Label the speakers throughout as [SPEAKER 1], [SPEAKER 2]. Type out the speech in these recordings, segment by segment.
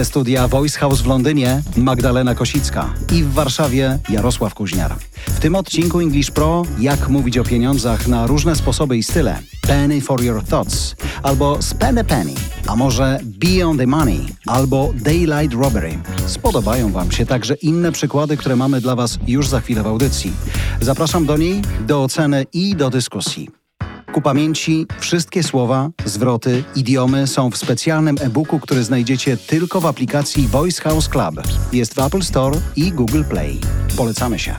[SPEAKER 1] Ze studia Voice House w Londynie Magdalena Kosicka i w Warszawie Jarosław Kuźniar. W tym odcinku English Pro jak mówić o pieniądzach na różne sposoby i style. Penny for your thoughts albo spend a penny, a może be on the money albo daylight robbery. Spodobają Wam się także inne przykłady, które mamy dla Was już za chwilę w audycji. Zapraszam do niej, do oceny i do dyskusji. Ku pamięci wszystkie słowa, zwroty, idiomy są w specjalnym e-booku, który znajdziecie tylko w aplikacji Voice House Club. Jest w Apple Store i Google Play. Polecamy się.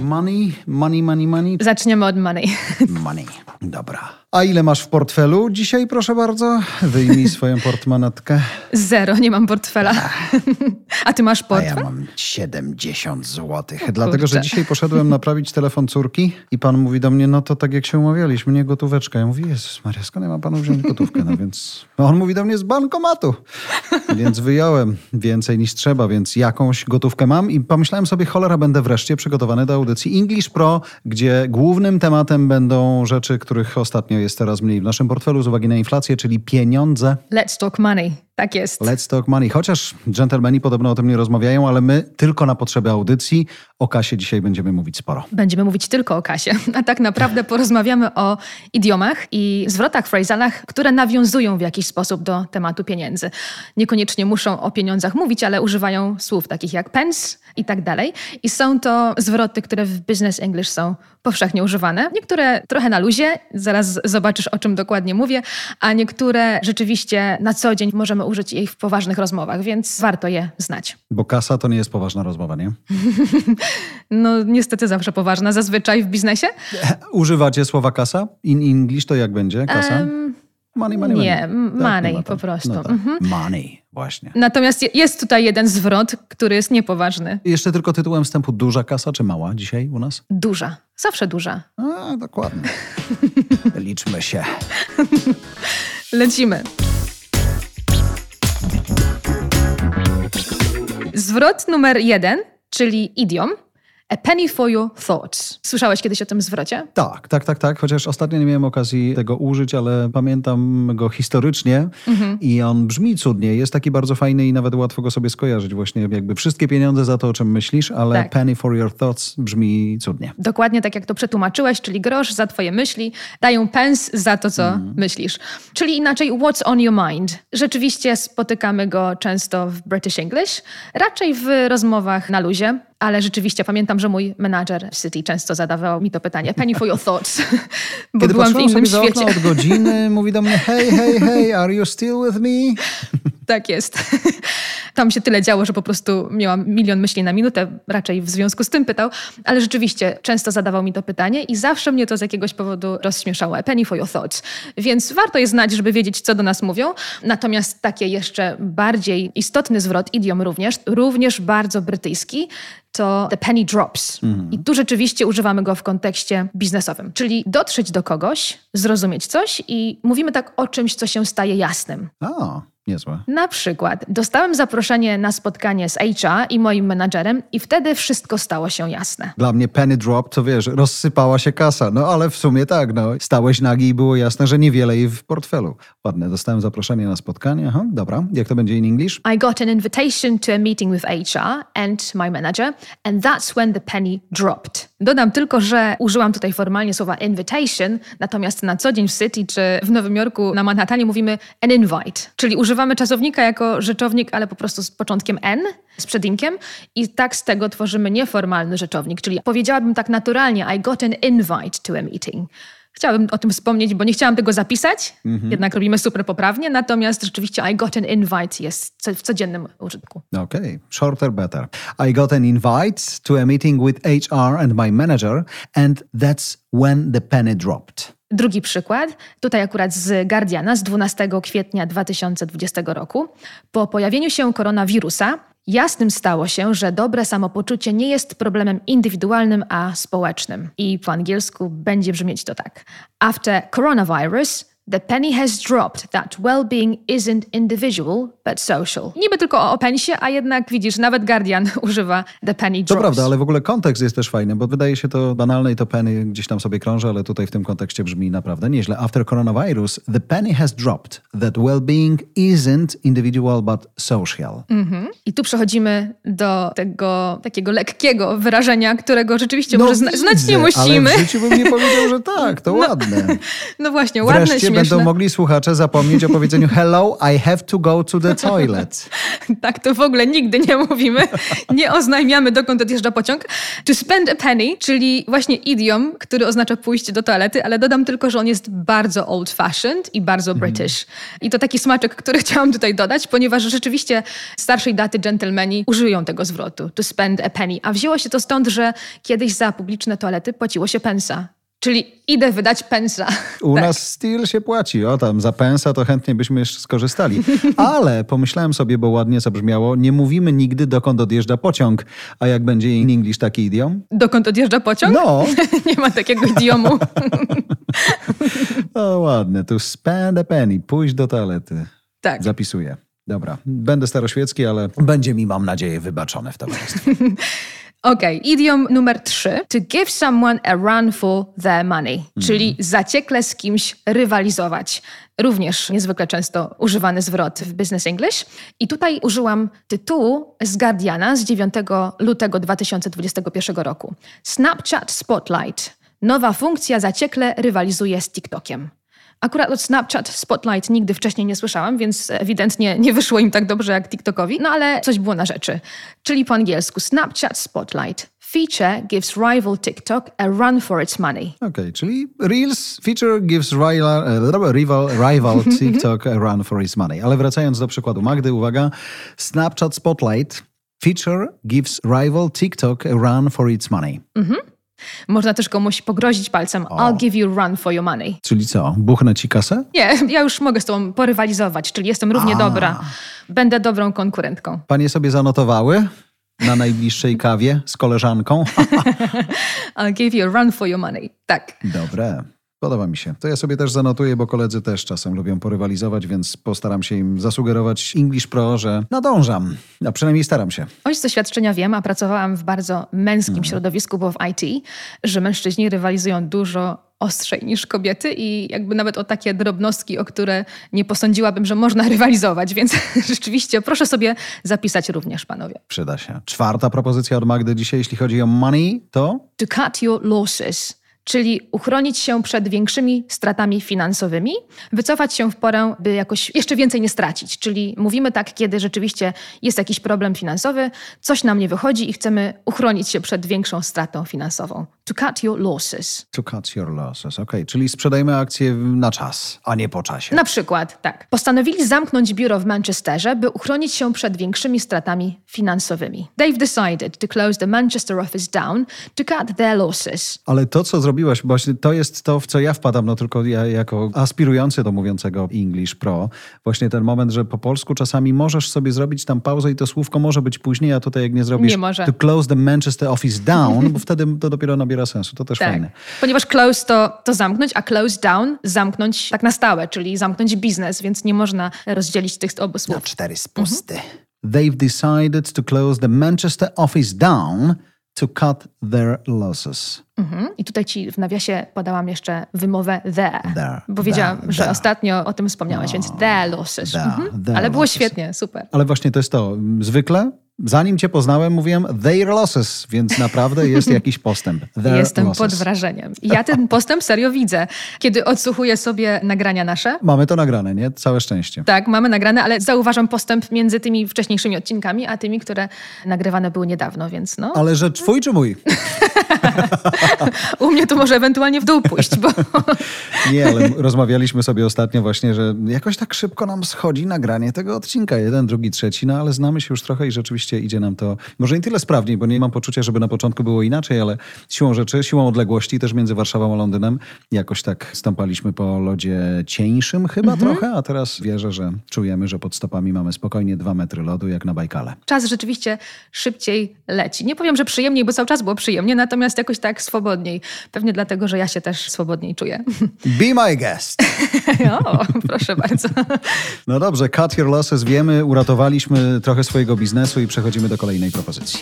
[SPEAKER 1] Money, money, money, money,
[SPEAKER 2] Zaczniemy od money.
[SPEAKER 1] money. Dobra. A ile masz w portfelu dzisiaj, proszę bardzo? Wyjmij swoją portmonetkę.
[SPEAKER 2] Zero, nie mam portfela. A ty masz
[SPEAKER 1] A
[SPEAKER 2] portfel?
[SPEAKER 1] ja mam 70 złotych. Dlatego, że dzisiaj poszedłem naprawić telefon córki i pan mówi do mnie, no to tak jak się umawialiśmy, nie gotóweczka. Ja mówię, Jezus Maria, skąd ja mam panu wziąć gotówkę? No więc no on mówi do mnie z bankomatu. Więc wyjąłem więcej niż trzeba, więc jakąś gotówkę mam i pomyślałem sobie, cholera, będę wreszcie przygotowany do audycji English Pro, gdzie głównym tematem będą rzeczy, których ostatnio jest teraz mniej w naszym portfelu z uwagi na inflację, czyli pieniądze.
[SPEAKER 2] Let's talk money. Tak jest.
[SPEAKER 1] Let's talk money. Chociaż dżentelmeni podobno o tym nie rozmawiają, ale my tylko na potrzeby audycji o kasie dzisiaj będziemy mówić sporo.
[SPEAKER 2] Będziemy mówić tylko o kasie, a tak naprawdę porozmawiamy o idiomach i zwrotach, phrasalach, które nawiązują w jakiś sposób do tematu pieniędzy. Niekoniecznie muszą o pieniądzach mówić, ale używają słów takich jak pence i tak dalej. I są to zwroty, które w business English są powszechnie używane. Niektóre trochę na luzie, zaraz zobaczysz o czym dokładnie mówię, a niektóre rzeczywiście na co dzień możemy użyć ich w poważnych rozmowach, więc warto je znać.
[SPEAKER 1] Bo kasa to nie jest poważna rozmowa, nie?
[SPEAKER 2] No niestety zawsze poważna, zazwyczaj w biznesie.
[SPEAKER 1] Używacie słowa kasa? In English to jak będzie? Kasa?
[SPEAKER 2] Em,
[SPEAKER 1] money, money, money.
[SPEAKER 2] nie, m- money
[SPEAKER 1] ma
[SPEAKER 2] po prostu.
[SPEAKER 1] No tak.
[SPEAKER 2] Mhm.
[SPEAKER 1] Money, właśnie.
[SPEAKER 2] Natomiast je- jest tutaj jeden zwrot, który jest niepoważny.
[SPEAKER 1] Jeszcze tylko tytułem wstępu. Duża kasa czy mała dzisiaj u nas?
[SPEAKER 2] Duża. Zawsze duża.
[SPEAKER 1] A, dokładnie. Liczmy się.
[SPEAKER 2] Lecimy. Zwrot numer jeden, czyli idiom. A penny for your thoughts. Słyszałeś kiedyś o tym zwrocie?
[SPEAKER 1] Tak, tak, tak, tak. Chociaż ostatnio nie miałem okazji tego użyć, ale pamiętam go historycznie
[SPEAKER 2] Mhm.
[SPEAKER 1] i on brzmi cudnie. Jest taki bardzo fajny i nawet łatwo go sobie skojarzyć. Właśnie jakby wszystkie pieniądze za to, o czym myślisz, ale
[SPEAKER 2] Tak.
[SPEAKER 1] penny for your thoughts brzmi cudnie.
[SPEAKER 2] Dokładnie tak jak to przetłumaczyłeś, czyli grosz za twoje myśli, dają pens za to, co myślisz. Czyli inaczej, what's on your mind? Rzeczywiście spotykamy go często w British English, raczej w rozmowach na luzie, ale rzeczywiście pamiętam, że mój menadżer w City często zadawał mi to pytanie, penny for your thoughts, bo
[SPEAKER 1] Kiedy
[SPEAKER 2] byłam w innym
[SPEAKER 1] sobie za
[SPEAKER 2] świecie.
[SPEAKER 1] okno od godziny, mówi do mnie, hej, hej, hej, are you still with me?
[SPEAKER 2] Tak jest. Tam się tyle działo, że po prostu miałam milion myśli na minutę, raczej w związku z tym pytał, ale rzeczywiście często zadawał mi to pytanie i zawsze mnie to z jakiegoś powodu rozśmieszało. A penny for your thoughts. Więc warto je znać, żeby wiedzieć, co do nas mówią. Natomiast takie jeszcze bardziej istotny zwrot, idiom również, również bardzo brytyjski, to the penny drops. I tu rzeczywiście używamy go w kontekście biznesowym, czyli dotrzeć do kogoś, zrozumieć coś i mówimy tak o czymś, co się staje jasnym.
[SPEAKER 1] O, niezłe.
[SPEAKER 2] Na przykład dostałem zaproszenie na spotkanie z HR i moim menadżerem i wtedy wszystko stało się jasne.
[SPEAKER 1] Dla mnie penny drop, to wiesz, rozsypała się kasa. No ale w sumie tak, no. Stałeś nagi i było jasne, że niewiele jej w portfelu. Ładne, dostałem zaproszenie na spotkanie. Aha, dobra. Jak to będzie in English?
[SPEAKER 2] I got an invitation to a meeting with HR and my manager and that's when the penny dropped. Dodam tylko, że użyłam tutaj formalnie słowa invitation, natomiast na co dzień w City czy w Nowym Jorku na Manhattanie mówimy an invite, czyli używamy czasownika jako rzeczownik, ale po prostu z początkiem n, z przedimkiem i tak z tego tworzymy nieformalny rzeczownik, czyli powiedziałabym tak naturalnie I got an invite to a meeting. Chciałabym o tym wspomnieć, bo nie chciałam tego zapisać, jednak robimy super poprawnie, natomiast rzeczywiście I got an invite jest w codziennym użytku.
[SPEAKER 1] Okay, shorter better. I got an invite to a meeting with HR and my manager and that's when the penny dropped.
[SPEAKER 2] Drugi przykład, tutaj akurat z Guardiana z 12 kwietnia 2020 roku. Po pojawieniu się koronawirusa jasnym stało się, że dobre samopoczucie nie jest problemem indywidualnym, a społecznym. I po angielsku będzie brzmieć to tak. After coronavirus, The penny has dropped that well-being isn't individual, but social. Niby tylko o pensie, a jednak widzisz, nawet Guardian używa the penny
[SPEAKER 1] To
[SPEAKER 2] drops.
[SPEAKER 1] prawda, ale w ogóle kontekst jest też fajny, bo wydaje się to banalne i to penny gdzieś tam sobie krąży, ale tutaj w tym kontekście brzmi naprawdę nieźle. After coronavirus, the penny has dropped that well-being isn't individual but social.
[SPEAKER 2] I tu przechodzimy do tego takiego lekkiego wyrażenia, którego rzeczywiście może zna- znać nie
[SPEAKER 1] No
[SPEAKER 2] musimy.
[SPEAKER 1] Ale w życiu bym nie powiedział, że tak, to ładne.
[SPEAKER 2] No właśnie, ładne, śmieszne.
[SPEAKER 1] Będą mogli słuchacze zapomnieć o powiedzeniu hello, I have to go to the toilet.
[SPEAKER 2] Tak, to w ogóle nigdy nie mówimy. Nie oznajmiamy, dokąd odjeżdża pociąg. To spend a penny, czyli właśnie idiom, który oznacza pójść do toalety, ale dodam tylko, że on jest bardzo old-fashioned i bardzo British. I to taki smaczek, który chciałam tutaj dodać, ponieważ rzeczywiście starszej daty gentlemani użyją tego zwrotu. To spend a penny. A wzięło się to stąd, że kiedyś za publiczne toalety płaciło się pensa. Czyli idę wydać pensa.
[SPEAKER 1] U
[SPEAKER 2] Tak.
[SPEAKER 1] nas styl się płaci. O tam, za pensa to chętnie byśmy jeszcze skorzystali. Ale pomyślałem sobie, bo ładnie zabrzmiało, nie mówimy nigdy, dokąd odjeżdża pociąg. A jak będzie in English taki idiom?
[SPEAKER 2] Dokąd odjeżdża pociąg?
[SPEAKER 1] No,
[SPEAKER 2] Nie ma takiego idiomu.
[SPEAKER 1] o ładne. To spend a penny, pójść do toalety.
[SPEAKER 2] Tak.
[SPEAKER 1] Zapisuję. Dobra, będę staroświecki, ale będzie mi, mam nadzieję, wybaczone w towarzystwie.
[SPEAKER 2] Okej, idiom numer trzy. To give someone a run for their money, czyli zaciekle z kimś rywalizować. Również niezwykle często używany zwrot w Business English. I tutaj użyłam tytułu z Guardiana z 9 lutego 2021 roku. Snapchat Spotlight. Nowa funkcja zaciekle rywalizuje z TikTokiem. Akurat od Snapchat Spotlight nigdy wcześniej nie słyszałam, więc ewidentnie nie wyszło im tak dobrze jak TikTokowi, no ale coś było na rzeczy. Czyli po angielsku Snapchat Spotlight. Feature gives rival TikTok a run for its money.
[SPEAKER 1] Okej, czyli Reels feature gives rival, e, rival, rival TikTok a run for his money. Ale wracając do przykładu Magdy, uwaga. Snapchat Spotlight feature gives rival TikTok a run for its money.
[SPEAKER 2] Można też komuś pogrozić palcem I'll give you a run for your money.
[SPEAKER 1] Czyli co, buchnę ci kasę?
[SPEAKER 2] Nie, ja już mogę z tobą porywalizować, czyli jestem równie dobra. Będę dobrą konkurentką.
[SPEAKER 1] Panie sobie zanotowały na najbliższej kawie z koleżanką?
[SPEAKER 2] I'll give you a run for your money. Tak.
[SPEAKER 1] Dobre. Podoba mi się. To ja sobie też zanotuję, bo koledzy też czasem lubią porywalizować, więc postaram się im zasugerować English Pro, że nadążam. A przynajmniej staram się.
[SPEAKER 2] Oj, z doświadczenia wiem, a pracowałam w bardzo męskim środowisku, bo w IT, że mężczyźni rywalizują dużo ostrzej niż kobiety i jakby nawet o takie drobnostki, o które nie posądziłabym, że można rywalizować, więc rzeczywiście proszę sobie zapisać również, panowie.
[SPEAKER 1] Przyda się. Czwarta propozycja od Magdy dzisiaj, jeśli chodzi o money, to
[SPEAKER 2] To cut your losses, czyli uchronić się przed większymi stratami finansowymi, wycofać się w porę, by jakoś jeszcze więcej nie stracić. Czyli mówimy tak, kiedy rzeczywiście jest jakiś problem finansowy, coś nam nie wychodzi i chcemy uchronić się przed większą stratą finansową. To cut your losses.
[SPEAKER 1] to cut your losses. Okej, czyli sprzedajmy akcje na czas, a nie po czasie.
[SPEAKER 2] Na przykład, tak. Postanowili zamknąć biuro w Manchesterze, by uchronić się przed większymi stratami finansowymi. They've decided to close the Manchester office down to cut their losses.
[SPEAKER 1] Ale to, co zrobiłaś, właśnie to jest to, w co ja wpadam, no tylko ja jako aspirujący do mówiącego English Pro, właśnie ten moment, że po polsku czasami możesz sobie zrobić tam pauzę i to słówko może być później, a tutaj jak nie zrobisz
[SPEAKER 2] Nie może.
[SPEAKER 1] to close the Manchester office down, bo wtedy to dopiero nabiera sensu. To też
[SPEAKER 2] Tak.
[SPEAKER 1] fajne.
[SPEAKER 2] Ponieważ close to, to zamknąć, a close down zamknąć tak na stałe, czyli zamknąć biznes, więc nie można rozdzielić tych obu
[SPEAKER 1] Na
[SPEAKER 2] słów.
[SPEAKER 1] cztery spusty. They've decided to close the Manchester office down to cut their losses.
[SPEAKER 2] Mhm. I tutaj ci w nawiasie podałam jeszcze wymowę the,
[SPEAKER 1] There,
[SPEAKER 2] bo wiedziałam,
[SPEAKER 1] there,
[SPEAKER 2] że
[SPEAKER 1] there.
[SPEAKER 2] ostatnio o tym wspomniałeś, więc the losses.
[SPEAKER 1] there,
[SPEAKER 2] Mhm. Ale było
[SPEAKER 1] losses.
[SPEAKER 2] świetnie, super.
[SPEAKER 1] Ale właśnie to jest to. Zwykle, zanim cię poznałem, mówiłem their losses, więc naprawdę jest jakiś postęp. Their
[SPEAKER 2] Jestem
[SPEAKER 1] losses.
[SPEAKER 2] pod wrażeniem. Ja ten postęp serio widzę, kiedy odsłuchuję sobie nagrania nasze.
[SPEAKER 1] Mamy to nagrane, nie? Całe szczęście.
[SPEAKER 2] Tak, mamy nagrane, ale zauważam postęp między tymi wcześniejszymi odcinkami, a tymi, które nagrywane były niedawno, więc no.
[SPEAKER 1] Ale że twój czy mój?
[SPEAKER 2] U mnie to może ewentualnie w dół pójść, bo
[SPEAKER 1] Nie, ale rozmawialiśmy sobie ostatnio właśnie, że jakoś tak szybko nam schodzi nagranie tego odcinka. Jeden, drugi, trzeci, no ale znamy się już trochę i rzeczywiście rzeczywiście idzie nam to może nie tyle sprawniej, bo nie mam poczucia, żeby na początku było inaczej, ale siłą rzeczy, siłą odległości też między Warszawą a Londynem jakoś tak stąpaliśmy po lodzie cieńszym chyba trochę, a teraz wierzę, że czujemy, że pod stopami mamy spokojnie dwa metry lodu jak na Bajkale.
[SPEAKER 2] Czas rzeczywiście szybciej leci. Nie powiem, że przyjemniej, bo cały czas było przyjemnie, natomiast jakoś tak swobodniej. Pewnie dlatego, że ja się też swobodniej czuję.
[SPEAKER 1] Be my guest!
[SPEAKER 2] o, proszę bardzo.
[SPEAKER 1] No dobrze, cut your losses, wiemy, uratowaliśmy trochę swojego biznesu i przechodzimy do kolejnej propozycji.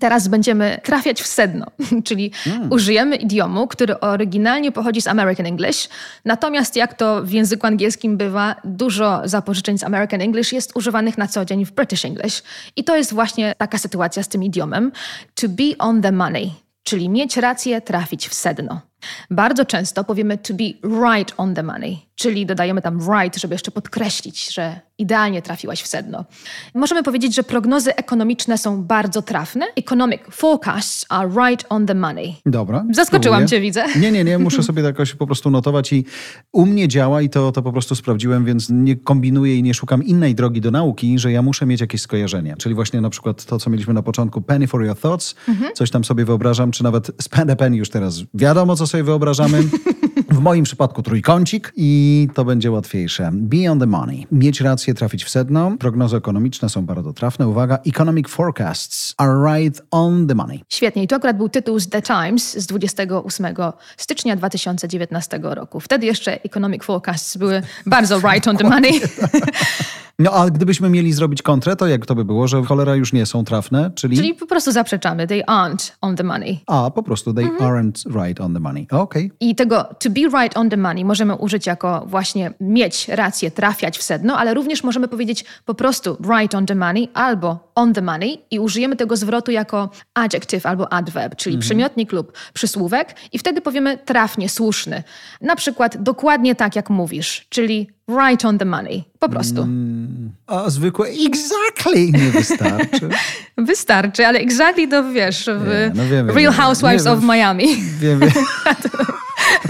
[SPEAKER 2] Teraz będziemy trafiać w sedno, czyli użyjemy idiomu, który oryginalnie pochodzi z American English, natomiast jak to w języku angielskim bywa, dużo zapożyczeń z American English jest używanych na co dzień w British English. I to jest właśnie taka sytuacja z tym idiomem. To be on the money, czyli mieć rację, trafić w sedno. Bardzo często powiemy to be right on the money, czyli dodajemy tam right, żeby jeszcze podkreślić, że idealnie trafiłaś w sedno. Możemy powiedzieć, że prognozy ekonomiczne są bardzo trafne. Economic forecasts are right on the money.
[SPEAKER 1] Dobra.
[SPEAKER 2] Zaskoczyłam cię, widzę.
[SPEAKER 1] Nie, nie, nie, muszę sobie to jakoś po prostu notować i u mnie działa i to, to po prostu sprawdziłem, więc nie kombinuję i nie szukam innej drogi do nauki, że ja muszę mieć jakieś skojarzenie. Czyli właśnie na przykład to, co mieliśmy na początku, penny for your thoughts, coś tam sobie wyobrażam, czy nawet spend a penny już teraz wiadomo, co sobie wyobrażamy. W moim przypadku trójkącik i to będzie łatwiejsze. Be on the money. Mieć rację, trafić w sedno. Prognozy ekonomiczne są bardzo trafne. Uwaga, economic forecasts are right on the money.
[SPEAKER 2] Świetnie. I to akurat był tytuł z The Times z 28 stycznia 2019 roku. Wtedy jeszcze economic forecasts były bardzo right on the money.
[SPEAKER 1] No a gdybyśmy mieli zrobić kontrę, to jak to by było, że cholera już nie są trafne, czyli...
[SPEAKER 2] Czyli po prostu zaprzeczamy. They aren't on the money.
[SPEAKER 1] A, po prostu they aren't right on the money. Okej.
[SPEAKER 2] I tego to be right on the money możemy użyć jako właśnie mieć rację, trafiać w sedno, ale również możemy powiedzieć po prostu right on the money albo on the money i użyjemy tego zwrotu jako adjective albo adverb, czyli przymiotnik lub przysłówek i wtedy powiemy trafnie, słuszny. Na przykład dokładnie tak jak mówisz, czyli right on the money. Po prostu.
[SPEAKER 1] A zwykłe exactly nie wystarczy.
[SPEAKER 2] Wystarczy, ale exactly to wiesz w
[SPEAKER 1] Nie, no wiem, wiem,
[SPEAKER 2] Real. Housewives
[SPEAKER 1] Nie,
[SPEAKER 2] of. Miami.
[SPEAKER 1] Wiem, wiem.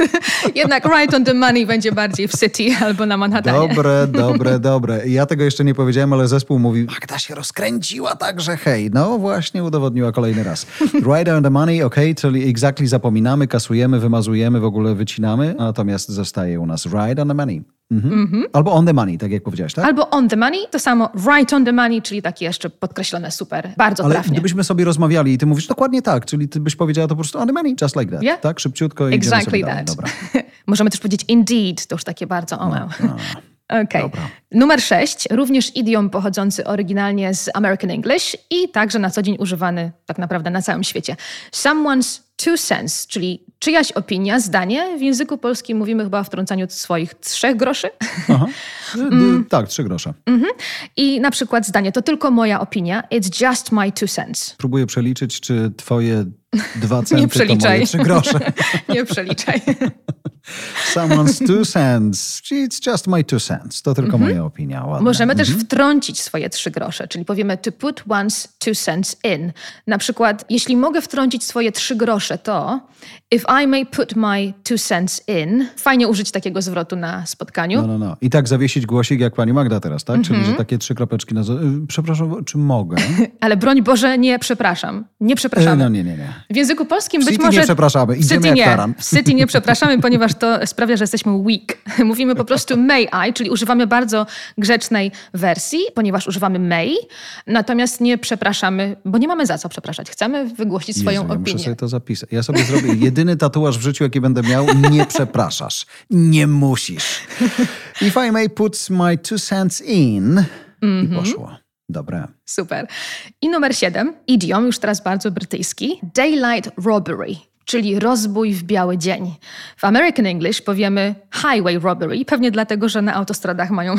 [SPEAKER 2] Jednak right on the money będzie bardziej w City albo na Manhattanie.
[SPEAKER 1] Dobre, dobre, dobre. Ja tego jeszcze nie powiedziałem, ale zespół mówi, Magda się rozkręciła tak, że hej. No właśnie udowodniła kolejny raz. Right on the money, ok, czyli exactly zapominamy, kasujemy, wymazujemy, w ogóle wycinamy, natomiast zostaje u nas right on the money. Mhm. Albo on the money, tak jak powiedziałeś, tak?
[SPEAKER 2] Albo on the money, to samo right on the money, czyli takie jeszcze podkreślone super, bardzo
[SPEAKER 1] Ale
[SPEAKER 2] trafnie.
[SPEAKER 1] gdybyśmy sobie rozmawiali i ty mówisz dokładnie tak, czyli ty byś powiedziała to po prostu on the money, just like that,
[SPEAKER 2] Yeah.
[SPEAKER 1] tak? Szybciutko i
[SPEAKER 2] Exactly
[SPEAKER 1] sobie Dobra.
[SPEAKER 2] Możemy też powiedzieć indeed, to już takie bardzo o wow. Okej.
[SPEAKER 1] Dobra.
[SPEAKER 2] Numer sześć, również idiom pochodzący oryginalnie z American English i także na co dzień używany tak naprawdę na całym świecie. Someone's two cents, czyli czyjaś opinia, zdanie. W języku polskim mówimy chyba o wtrącaniu swoich trzech groszy.
[SPEAKER 1] Aha. D- Tak, trzy grosze.
[SPEAKER 2] I na przykład zdanie, to tylko moja opinia, it's just my two cents.
[SPEAKER 1] Próbuję przeliczyć, czy twoje dwa centy to
[SPEAKER 2] przeliczaj.
[SPEAKER 1] moje trzy grosze.
[SPEAKER 2] Nie przeliczaj.
[SPEAKER 1] Someone's two cents. It's just my two cents. To tylko moja opinia. Ładne.
[SPEAKER 2] Możemy też wtrącić swoje trzy grosze, czyli powiemy to put one's two cents in. Na przykład, jeśli mogę wtrącić swoje trzy grosze, to if I may put my two cents in. Fajnie użyć takiego zwrotu na spotkaniu.
[SPEAKER 1] No, no, no. I tak zawiesić głosik jak pani Magda teraz, tak? Czyli, że takie trzy kropeczki na... y, Przepraszam, czy mogę?
[SPEAKER 2] Ale broń Boże, nie przepraszam. Nie
[SPEAKER 1] E,
[SPEAKER 2] przepraszamy.
[SPEAKER 1] No nie, nie, nie.
[SPEAKER 2] W języku polskim być
[SPEAKER 1] City
[SPEAKER 2] może...
[SPEAKER 1] nie przepraszamy,
[SPEAKER 2] W
[SPEAKER 1] idziemy
[SPEAKER 2] City nie. W City nie przepraszamy, ponieważ to sprawia, że jesteśmy weak. Mówimy po prostu may I, czyli używamy bardzo grzecznej wersji, ponieważ używamy may, natomiast nie przepraszamy, bo nie mamy za co przepraszać. Chcemy wygłosić swoją
[SPEAKER 1] Jezu, ja muszę
[SPEAKER 2] opinię.
[SPEAKER 1] sobie to zapisać. Ja sobie zrobię jedyny tatuaż w życiu, jaki będę miał. Nie przepraszasz. Nie musisz. If I may put my two cents in. I poszło. Dobre.
[SPEAKER 2] Super. I numer siedem, idiom, już teraz bardzo brytyjski, daylight robbery, czyli rozbój w biały dzień. W American English powiemy highway robbery, pewnie dlatego, że na autostradach mają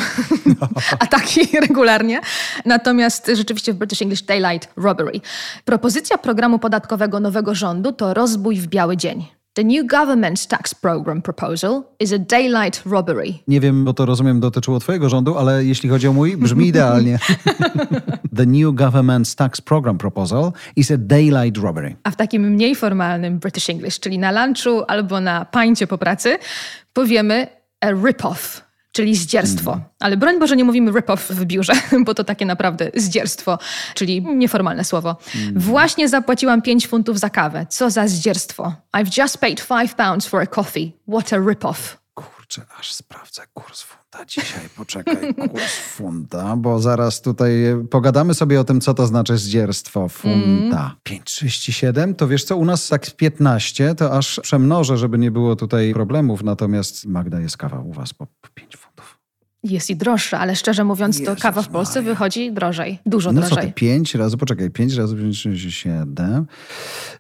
[SPEAKER 2] ataki regularnie. Natomiast rzeczywiście w British English daylight robbery. Propozycja programu podatkowego nowego rządu to rozbój w biały dzień. The new government's tax program proposal is a daylight robbery.
[SPEAKER 1] Nie wiem, bo to rozumiem dotyczyło twojego rządu, ale jeśli chodzi o mój, brzmi idealnie. The new government's tax program proposal is a daylight robbery.
[SPEAKER 2] A w takim mniej formalnym British English, czyli na lunchu albo na pańcie po pracy, powiemy a rip-off, czyli zdzierstwo. Ale broń Boże nie mówimy rip-off w biurze, bo to takie naprawdę zdzierstwo, czyli nieformalne słowo. Właśnie zapłaciłam 5 funtów za kawę. Co za zdzierstwo. I've just paid 5 pounds for a coffee. What a rip-off.
[SPEAKER 1] Kurczę, aż sprawdzę kurs funta dzisiaj. Poczekaj, kurs funta, bo zaraz tutaj e, pogadamy sobie o tym, co to znaczy zdzierstwo funta. 5,37 to wiesz co, u nas tak 15 to aż przemnożę, żeby nie było tutaj problemów, natomiast Magda jest kawa u was po 5 funtów.
[SPEAKER 2] Jest i droższa, ale szczerze mówiąc, to
[SPEAKER 1] Jezus
[SPEAKER 2] kawa w Polsce
[SPEAKER 1] Maria.
[SPEAKER 2] wychodzi drożej. Dużo
[SPEAKER 1] No
[SPEAKER 2] drożej.
[SPEAKER 1] ty, 5 razy, poczekaj, 5 razy 57,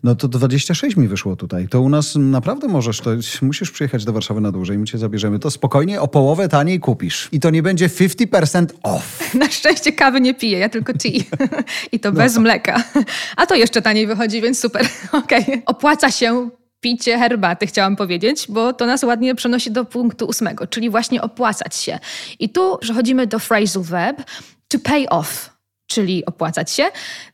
[SPEAKER 1] no to 26 mi wyszło tutaj. To u nas naprawdę możesz, to musisz przyjechać do Warszawy na dłużej, my cię zabierzemy, to spokojnie o połowę taniej kupisz. I to nie będzie 50% off.
[SPEAKER 2] Na szczęście kawy nie piję, ja tylko tea. I to bez mleka. A to jeszcze taniej wychodzi, więc super. Okej. Opłaca się picie herbaty, chciałam powiedzieć, bo to nas ładnie przenosi do punktu ósmego, czyli właśnie opłacać się. I tu przechodzimy do phrasal verb to pay off, czyli opłacać się.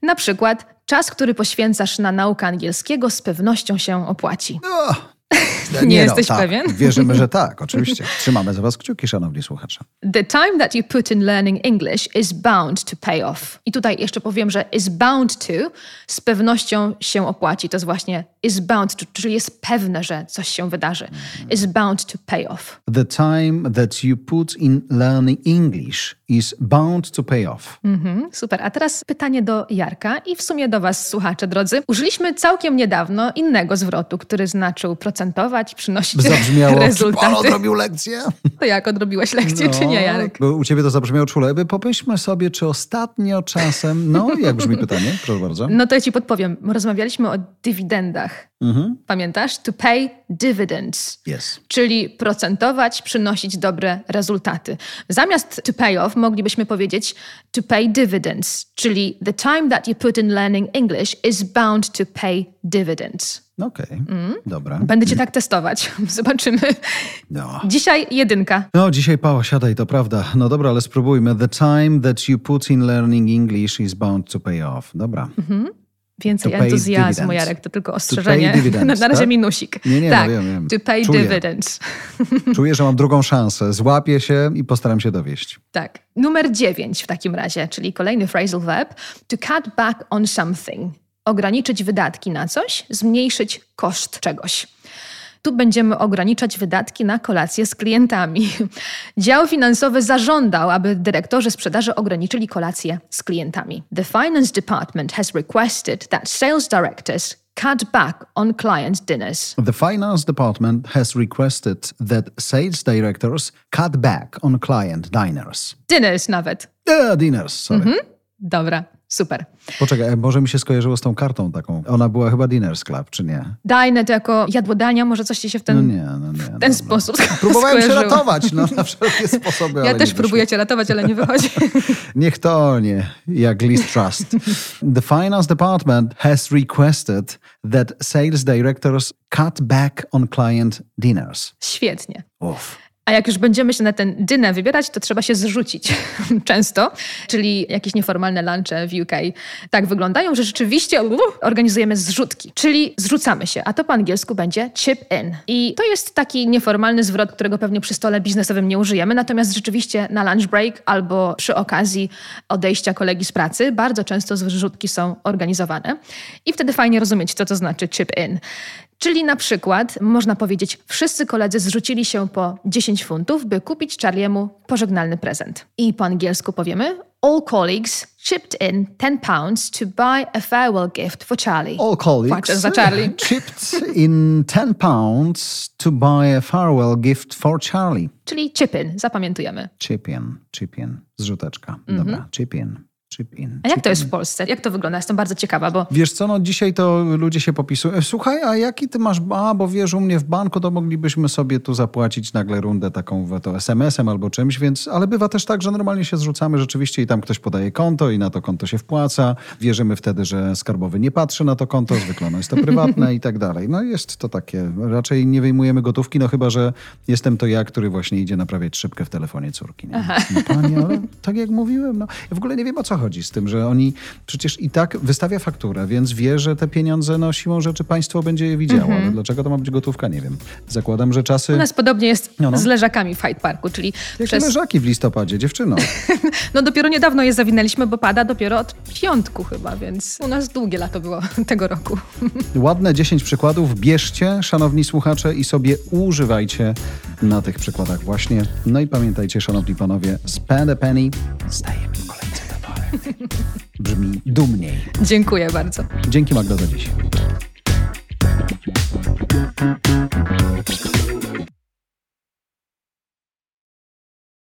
[SPEAKER 2] Na przykład czas, który poświęcasz na naukę angielskiego z pewnością się opłaci.
[SPEAKER 1] O,
[SPEAKER 2] Nie jesteś
[SPEAKER 1] tak,
[SPEAKER 2] pewien?
[SPEAKER 1] Wierzymy, że tak, oczywiście. Trzymamy za was kciuki, szanowni słuchacze.
[SPEAKER 2] The time that you put in learning English is bound to pay off. I tutaj jeszcze powiem, że is bound to z pewnością się opłaci. To jest właśnie is bound to, czyli jest pewne, że coś się wydarzy. Is bound to pay off.
[SPEAKER 1] The time that you put in learning English is bound to pay off.
[SPEAKER 2] Mhm, super. A teraz pytanie do Jarka i w sumie do Was, słuchacze drodzy. Użyliśmy całkiem niedawno innego zwrotu, który znaczył procentować, przynosić
[SPEAKER 1] Zabrzmiało,
[SPEAKER 2] rezultaty.
[SPEAKER 1] odrobił lekcję?
[SPEAKER 2] To jak odrobiłeś lekcję, czy nie, Jarek?
[SPEAKER 1] Bo u ciebie to zabrzmiało czule. By Pomyślmy sobie, czy ostatnio czasem... No, jak brzmi pytanie? Proszę bardzo.
[SPEAKER 2] No to ja ci podpowiem. Rozmawialiśmy o dywidendach.
[SPEAKER 1] Mhm.
[SPEAKER 2] Pamiętasz? To pay dividends.
[SPEAKER 1] Yes.
[SPEAKER 2] czyli procentować, przynosić dobre rezultaty. Zamiast to pay off moglibyśmy powiedzieć to pay dividends, czyli the time that you put in learning English is bound to pay dividends.
[SPEAKER 1] Okej,
[SPEAKER 2] Mm.
[SPEAKER 1] dobra.
[SPEAKER 2] Będę cię tak testować. Zobaczymy.
[SPEAKER 1] No.
[SPEAKER 2] Dzisiaj jedynka.
[SPEAKER 1] No, dzisiaj Pała, siadaj, to prawda. No dobra, ale spróbujmy. The time that you put in learning English is bound to pay off. Dobra.
[SPEAKER 2] Więcej entuzjazmu. Jarek, to tylko ostrzeżenie.
[SPEAKER 1] dividends,
[SPEAKER 2] na, na razie
[SPEAKER 1] tak?
[SPEAKER 2] minusik.
[SPEAKER 1] Nie, nie, no
[SPEAKER 2] tak,
[SPEAKER 1] wiem, wiem.
[SPEAKER 2] to pay
[SPEAKER 1] Czuję.
[SPEAKER 2] dividends.
[SPEAKER 1] Czuję, że mam drugą szansę. Złapię się i postaram się dowieść.
[SPEAKER 2] Tak. Numer dziewięć w takim razie, czyli kolejny phrasal verb. To cut back on something. Ograniczyć wydatki na coś, zmniejszyć koszt czegoś. Tu będziemy ograniczać wydatki na kolację z klientami. Dział finansowy zażądał, aby dyrektorzy sprzedaży ograniczyli kolację z klientami. The finance department has requested that sales directors cut back on client dinners.
[SPEAKER 1] The finance department has requested that sales directors cut back on client diners.
[SPEAKER 2] Dinners nawet.
[SPEAKER 1] Uh, dinners, sorry.
[SPEAKER 2] Mhm. Dobra, super.
[SPEAKER 1] Poczekaj, e, może mi się skojarzyło z tą kartą taką. Ona była chyba Dinners Club, czy nie?
[SPEAKER 2] Dajne to jako jadłodania, może coś ci się w ten,
[SPEAKER 1] No nie, no nie.
[SPEAKER 2] w ten sposób
[SPEAKER 1] Próbowałem się
[SPEAKER 2] skojarzyło.
[SPEAKER 1] ratować, no na wszelkie sposoby,
[SPEAKER 2] Ja też próbuję cię ratować, ale nie wychodzi.
[SPEAKER 1] Niech to nie, jak Liz Trust. The finance department has requested that sales directors cut back on client dinners.
[SPEAKER 2] Świetnie.
[SPEAKER 1] Uff.
[SPEAKER 2] A jak już będziemy się na ten dynę wybierać, to trzeba się zrzucić często, czyli jakieś nieformalne lunche w UK tak wyglądają, że rzeczywiście organizujemy zrzutki, czyli zrzucamy się, a to po angielsku będzie chip in. I to jest taki nieformalny zwrot, którego pewnie przy stole biznesowym nie użyjemy, natomiast rzeczywiście na lunch break albo przy okazji odejścia kolegi z pracy bardzo często zrzutki są organizowane i wtedy fajnie rozumieć, co to znaczy chip in. Czyli na przykład można powiedzieć, wszyscy koledzy zrzucili się po 10 funtów, by kupić Charliemu pożegnalny prezent. I po angielsku powiemy All colleagues chipped in 10 pounds to buy a farewell gift for Charlie.
[SPEAKER 1] All colleagues
[SPEAKER 2] za Charlie.
[SPEAKER 1] chipped in 10 pounds to buy a farewell gift for Charlie.
[SPEAKER 2] Czyli chip in, zapamiętujemy.
[SPEAKER 1] Chip in, chip in, zrzuteczka. Dobra, chip in, chip in.
[SPEAKER 2] A jak to jest w Polsce? Jak to wygląda? Jestem bardzo ciekawa, bo
[SPEAKER 1] Wiesz co, no dzisiaj to ludzie się popisują. E, Słuchaj, a jaki ty masz, a bo wiesz, u mnie w banku to moglibyśmy sobie tu zapłacić nagle rundę taką to SMS-em albo czymś, więc, ale bywa też tak, że normalnie się zrzucamy rzeczywiście i tam ktoś podaje konto i na to konto się wpłaca. Wierzymy wtedy, że skarbowy nie patrzy na to konto, zwykle ono jest to prywatne i tak dalej. No jest to takie, raczej nie wyjmujemy gotówki, no chyba, że jestem to ja, który właśnie idzie naprawiać szybkę w telefonie córki. Nie? No, panie, ale tak jak mówiłem, no ja w ogóle nie wiem o co chodzi. Chodzi z tym, że oni przecież i tak wystawia fakturę, więc wie, że te pieniądze no siłą rzeczy państwo będzie je widziało.
[SPEAKER 2] Mhm.
[SPEAKER 1] Ale dlaczego to ma być gotówka? Nie wiem. Zakładam, że czasy...
[SPEAKER 2] U nas podobnie jest
[SPEAKER 1] No, no.
[SPEAKER 2] z leżakami w Hyde Parku, czyli
[SPEAKER 1] Jakie
[SPEAKER 2] przez...
[SPEAKER 1] leżaki w listopadzie, dziewczyno.
[SPEAKER 2] No dopiero niedawno je zawinęliśmy, bo pada dopiero od piątku chyba, więc u nas długie lato było tego roku.
[SPEAKER 1] Ładne 10 przykładów bierzcie, szanowni słuchacze, i sobie używajcie na tych przykładach właśnie. No i pamiętajcie, szanowni panowie, spend a penny, stajemy w kolejce. Brzmi dumniej.
[SPEAKER 2] Dziękuję bardzo.
[SPEAKER 1] Dzięki Magdo za dziś.